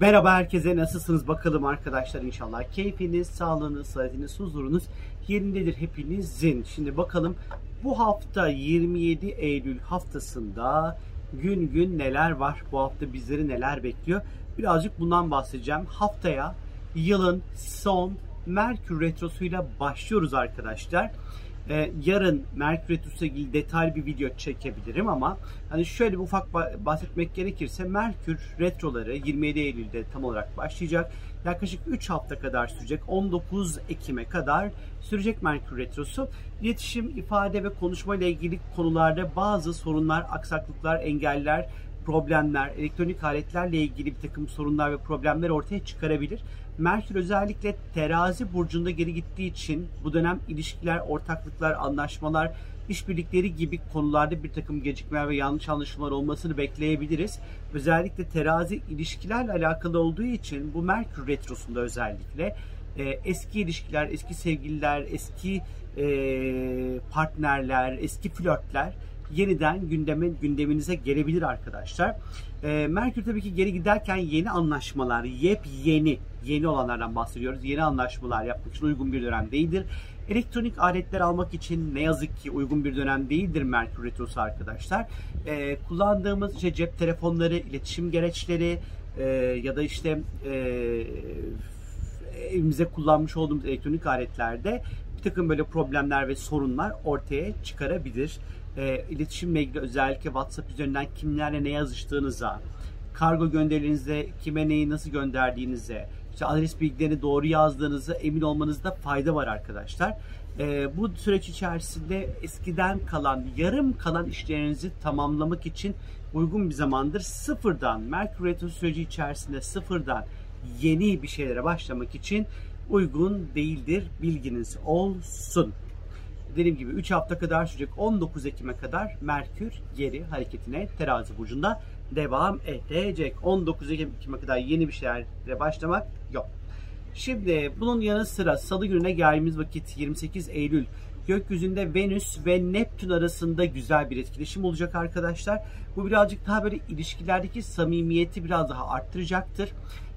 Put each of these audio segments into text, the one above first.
Merhaba herkese nasılsınız bakalım arkadaşlar inşallah keyfiniz, sağlığınız, sıhhatiniz, huzurunuz yerindedir hepinizin. Şimdi bakalım bu hafta 27 Eylül haftasında gün gün neler var? Bu hafta bizleri neler bekliyor? Birazcık bundan bahsedeceğim. Haftaya yılın son Merkür Retrosu'yla başlıyoruz arkadaşlar. Ee, yarın Merkür Retrosu ilgili detaylı bir video çekebilirim ama hani şöyle bir ufak bahsetmek gerekirse Merkür Retroları 27 Eylül'de tam olarak başlayacak. Yaklaşık 3 hafta kadar sürecek. 19 Ekim'e kadar sürecek Merkür Retrosu. İletişim, ifade ve konuşma ile ilgili konularda bazı sorunlar, aksaklıklar, engeller problemler, elektronik aletlerle ilgili bir takım sorunlar ve problemler ortaya çıkarabilir. Merkür özellikle terazi burcunda geri gittiği için bu dönem ilişkiler, ortaklıklar, anlaşmalar, işbirlikleri gibi konularda bir takım gecikmeler ve yanlış anlaşılmalar olmasını bekleyebiliriz. Özellikle terazi ilişkilerle alakalı olduğu için bu Merkür retrosunda özellikle e, eski ilişkiler, eski sevgililer, eski e, partnerler, eski flörtler yeniden gündeme, gündeminize gelebilir arkadaşlar. E, Merkür tabii ki geri giderken yeni anlaşmalar, yepyeni, yeni olanlardan bahsediyoruz. Yeni anlaşmalar yapmak için uygun bir dönem değildir. Elektronik aletler almak için ne yazık ki uygun bir dönem değildir Merkür Retrosu arkadaşlar. E, kullandığımız işte cep telefonları, iletişim gereçleri e, ya da işte e, evimize kullanmış olduğumuz elektronik aletlerde bir takım böyle problemler ve sorunlar ortaya çıkarabilir e, iletişimle ilgili özellikle WhatsApp üzerinden kimlerle ne yazıştığınıza, kargo gönderilerinizde kime neyi nasıl gönderdiğinize, işte adres bilgilerini doğru yazdığınıza emin olmanızda fayda var arkadaşlar. E, bu süreç içerisinde eskiden kalan, yarım kalan işlerinizi tamamlamak için uygun bir zamandır. Sıfırdan, Merkür Retro süreci içerisinde sıfırdan yeni bir şeylere başlamak için uygun değildir. Bilginiz olsun dediğim gibi 3 hafta kadar sürecek 19 Ekim'e kadar Merkür geri hareketine terazi burcunda devam edecek. 19 Ekim'e kadar yeni bir şeylerle başlamak yok. Şimdi bunun yanı sıra salı gününe geldiğimiz vakit 28 Eylül gökyüzünde Venüs ve Neptün arasında güzel bir etkileşim olacak arkadaşlar. Bu birazcık daha böyle ilişkilerdeki samimiyeti biraz daha arttıracaktır.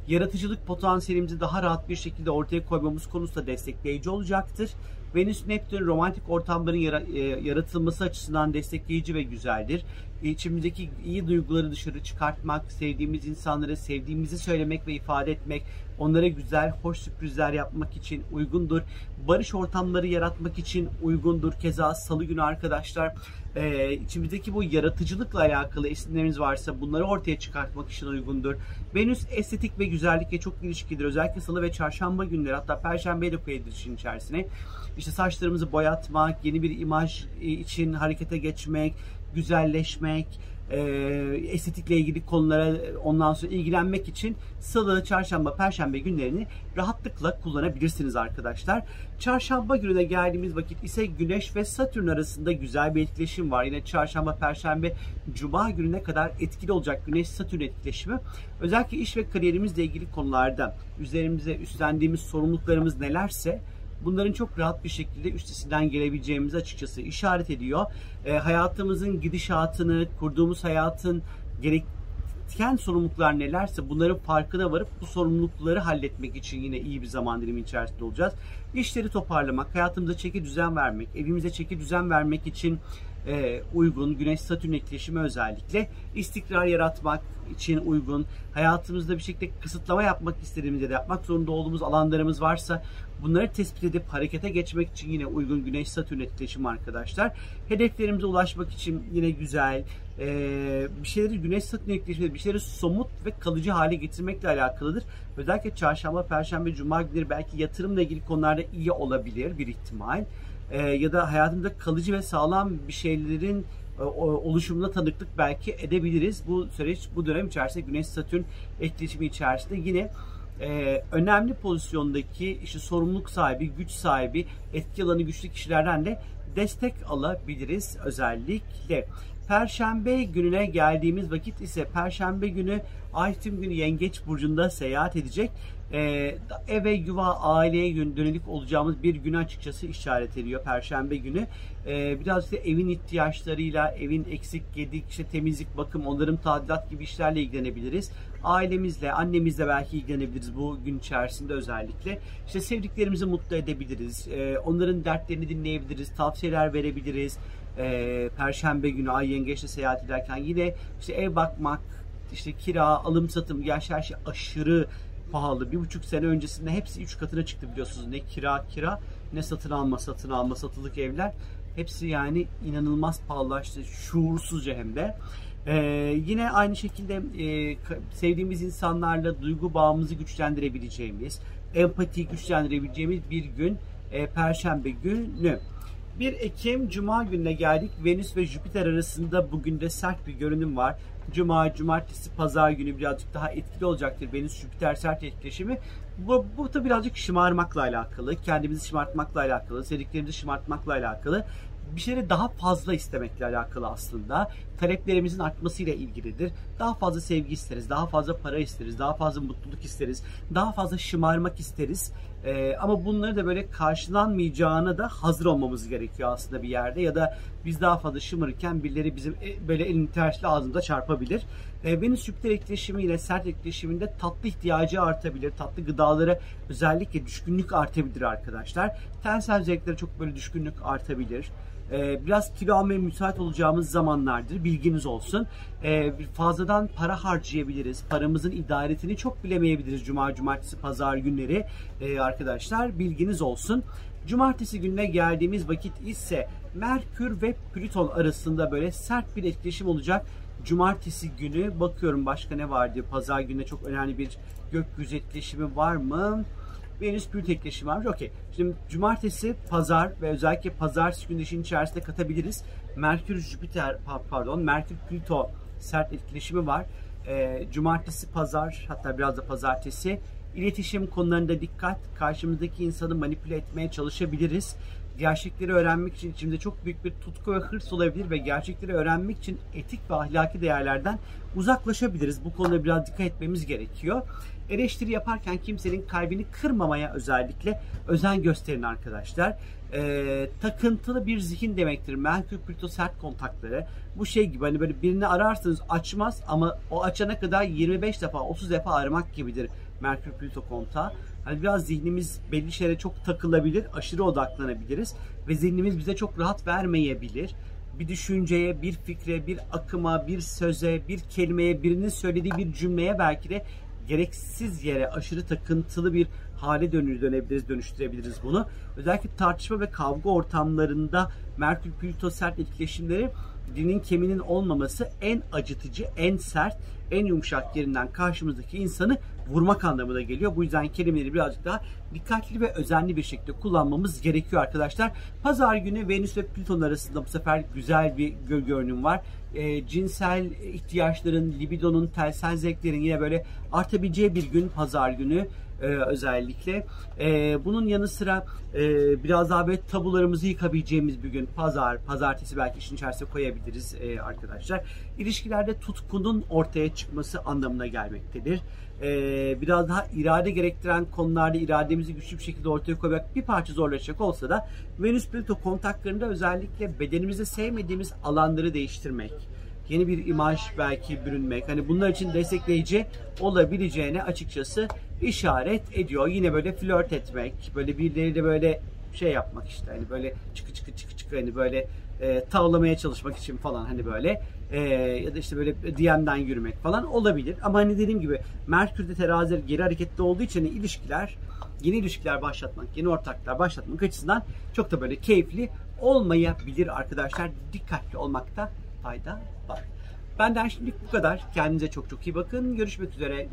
Yaratıcılık potansiyelimizi daha rahat bir şekilde ortaya koymamız konusunda destekleyici olacaktır. Venüs Neptün romantik ortamların e, yaratılması açısından destekleyici ve güzeldir. İçimizdeki iyi duyguları dışarı çıkartmak, sevdiğimiz insanlara sevdiğimizi söylemek ve ifade etmek, onlara güzel, hoş sürprizler yapmak için uygundur. Barış ortamları yaratmak için uygundur. Keza salı günü arkadaşlar e, içimizdeki bu yaratıcılıkla alakalı esinlerimiz varsa bunları ortaya çıkartmak için uygundur. Venüs estetik ve güzellikle çok ilişkidir. Özellikle salı ve çarşamba günleri hatta perşembe de koyabilir işin içerisine. İşte saçlarımızı boyatmak, yeni bir imaj için harekete geçmek, güzelleşmek, e, estetikle ilgili konulara ondan sonra ilgilenmek için salı, çarşamba, perşembe günlerini rahatlıkla kullanabilirsiniz arkadaşlar. Çarşamba gününe geldiğimiz vakit ise Güneş ve Satürn arasında güzel bir etkileşim var. Yine çarşamba, perşembe, cuma gününe kadar etkili olacak Güneş-Satürn etkileşimi. Özellikle iş ve kariyerimizle ilgili konularda üzerimize üstlendiğimiz sorumluluklarımız nelerse bunların çok rahat bir şekilde üstesinden gelebileceğimizi açıkçası işaret ediyor. E, hayatımızın gidişatını, kurduğumuz hayatın gerektiren sorumluluklar nelerse bunların farkına varıp bu sorumlulukları halletmek için yine iyi bir zaman dilimi içerisinde olacağız. İşleri toparlamak, hayatımıza çeki düzen vermek, evimize çeki düzen vermek için e, uygun, Güneş-Satürn etkileşimi özellikle istikrar yaratmak için uygun, hayatımızda bir şekilde kısıtlama yapmak istediğimizde de yapmak zorunda olduğumuz alanlarımız varsa bunları tespit edip harekete geçmek için yine uygun Güneş-Satürn etkileşimi arkadaşlar. Hedeflerimize ulaşmak için yine güzel, e, bir şeyleri Güneş-Satürn etkileşimi, bir şeyleri somut ve kalıcı hale getirmekle alakalıdır. Özellikle çarşamba, perşembe, cuma günleri belki yatırımla ilgili konularda iyi olabilir bir ihtimal e, ya da hayatımızda kalıcı ve sağlam bir şeylerin e, oluşumuna tanıklık belki edebiliriz. Bu süreç bu dönem içerisinde Güneş Satürn etkileşimi içerisinde yine e, önemli pozisyondaki işte sorumluluk sahibi, güç sahibi, etki alanı güçlü kişilerden de destek alabiliriz özellikle. Perşembe gününe geldiğimiz vakit ise Perşembe günü Ay tüm günü Yengeç Burcu'nda seyahat edecek. Ee, eve, yuva, aileye dönelik olacağımız bir gün açıkçası işaret ediyor Perşembe günü. Ee, biraz işte evin ihtiyaçlarıyla, evin eksik, gedik, işte temizlik, bakım, onların tadilat gibi işlerle ilgilenebiliriz. Ailemizle, annemizle belki ilgilenebiliriz bu gün içerisinde özellikle. İşte sevdiklerimizi mutlu edebiliriz. Ee, onların dertlerini dinleyebiliriz, tavsiyeler verebiliriz e, Perşembe günü Ay Yengeç'te seyahat ederken yine işte ev bakmak, işte kira, alım satım, yaş her şey aşırı pahalı. Bir buçuk sene öncesinde hepsi üç katına çıktı biliyorsunuz. Ne kira kira ne satın alma satın alma satılık evler. Hepsi yani inanılmaz pahalılaştı. Şuursuzca hem de. Ee, yine aynı şekilde e, sevdiğimiz insanlarla duygu bağımızı güçlendirebileceğimiz, empati güçlendirebileceğimiz bir gün e, Perşembe günü. 1 Ekim Cuma gününe geldik. Venüs ve Jüpiter arasında bugün de sert bir görünüm var. Cuma, cumartesi, pazar günü birazcık daha etkili olacaktır Venüs Jüpiter sert etkileşimi. Bu, bu da birazcık şımarmakla alakalı, kendimizi şımartmakla alakalı, sevdiklerimizi şımartmakla alakalı bir şeyleri daha fazla istemekle alakalı aslında. Taleplerimizin artmasıyla ilgilidir. Daha fazla sevgi isteriz, daha fazla para isteriz, daha fazla mutluluk isteriz, daha fazla şımarmak isteriz. Ee, ama bunları da böyle karşılanmayacağına da hazır olmamız gerekiyor aslında bir yerde. Ya da biz daha fazla şımarırken birileri bizim e, böyle elini tersli ağzımıza çarpabilir. Ee, Venüs Jüpiter etkileşimiyle sert etkileşiminde tatlı ihtiyacı artabilir. Tatlı gıdalara özellikle düşkünlük artabilir arkadaşlar. Tensel zevklere çok böyle düşkünlük artabilir e, biraz kilo almaya müsait olacağımız zamanlardır. Bilginiz olsun. E, fazladan para harcayabiliriz. Paramızın idaretini çok bilemeyebiliriz cuma, cumartesi, pazar günleri e, arkadaşlar. Bilginiz olsun. Cumartesi gününe geldiğimiz vakit ise Merkür ve Plüton arasında böyle sert bir etkileşim olacak. Cumartesi günü bakıyorum başka ne var diye. Pazar gününe çok önemli bir gökyüzü etkileşimi var mı? Venüs Plüto etkileşimi varmış. Okey. Şimdi cumartesi, pazar ve özellikle pazartesi günü içerisinde katabiliriz. Merkür, Jüpiter, pardon, Merkür, Plüto sert etkileşimi var. E, cumartesi, pazar, hatta biraz da pazartesi. İletişim konularında dikkat. Karşımızdaki insanı manipüle etmeye çalışabiliriz gerçekleri öğrenmek için içimde çok büyük bir tutku ve hırs olabilir ve gerçekleri öğrenmek için etik ve ahlaki değerlerden uzaklaşabiliriz. Bu konuda biraz dikkat etmemiz gerekiyor. Eleştiri yaparken kimsenin kalbini kırmamaya özellikle özen gösterin arkadaşlar. Ee, takıntılı bir zihin demektir. Merkür Plüto sert kontakları. Bu şey gibi hani böyle birini ararsınız açmaz ama o açana kadar 25 defa 30 defa aramak gibidir Merkür Plüto kontağı. Hani biraz zihnimiz belli şeylere çok takılabilir, aşırı odaklanabiliriz ve zihnimiz bize çok rahat vermeyebilir. Bir düşünceye, bir fikre, bir akıma, bir söze, bir kelimeye, birinin söylediği bir cümleye belki de gereksiz yere aşırı takıntılı bir hale dönür dönebiliriz, dönüştürebiliriz bunu. Özellikle tartışma ve kavga ortamlarında Merkür Plüto sert etkileşimleri dilin keminin olmaması en acıtıcı, en sert, en yumuşak yerinden karşımızdaki insanı vurmak anlamına geliyor. Bu yüzden kelimeleri birazcık daha dikkatli ve özenli bir şekilde kullanmamız gerekiyor arkadaşlar. Pazar günü Venüs ve Plüton arasında bu sefer güzel bir görünüm var. E, cinsel ihtiyaçların, libidonun, telsel zevklerin yine böyle artabileceği bir gün pazar günü e, özellikle. E, bunun yanı sıra e, biraz daha böyle tabularımızı yıkabileceğimiz bir gün pazar, pazartesi belki işin içerisine koyabiliriz e, arkadaşlar. İlişkilerde tutkunun ortaya çıkması anlamına gelmektedir. E, biraz daha irade gerektiren konularda irademizi güçlü bir şekilde ortaya koymak bir parça zorlaşacak olsa da Venüs Plüto kontaklarında özellikle bedenimizde sevmediğimiz alanları değiştirmek, yeni bir imaj belki bürünmek. Hani bunlar için destekleyici olabileceğine açıkçası işaret ediyor. Yine böyle flört etmek, böyle birileriyle böyle şey yapmak işte hani böyle çıkı çıkı çıkı çıkı hani böyle e, tavlamaya çalışmak için falan hani böyle e, ya da işte böyle DM'den yürümek falan olabilir. Ama hani dediğim gibi Merkür'de terazi geri hareketli olduğu için hani ilişkiler yeni ilişkiler başlatmak, yeni ortaklar başlatmak açısından çok da böyle keyifli olmayabilir arkadaşlar. Dikkatli olmakta fayda var. Benden şimdilik bu kadar. Kendinize çok çok iyi bakın. Görüşmek üzere.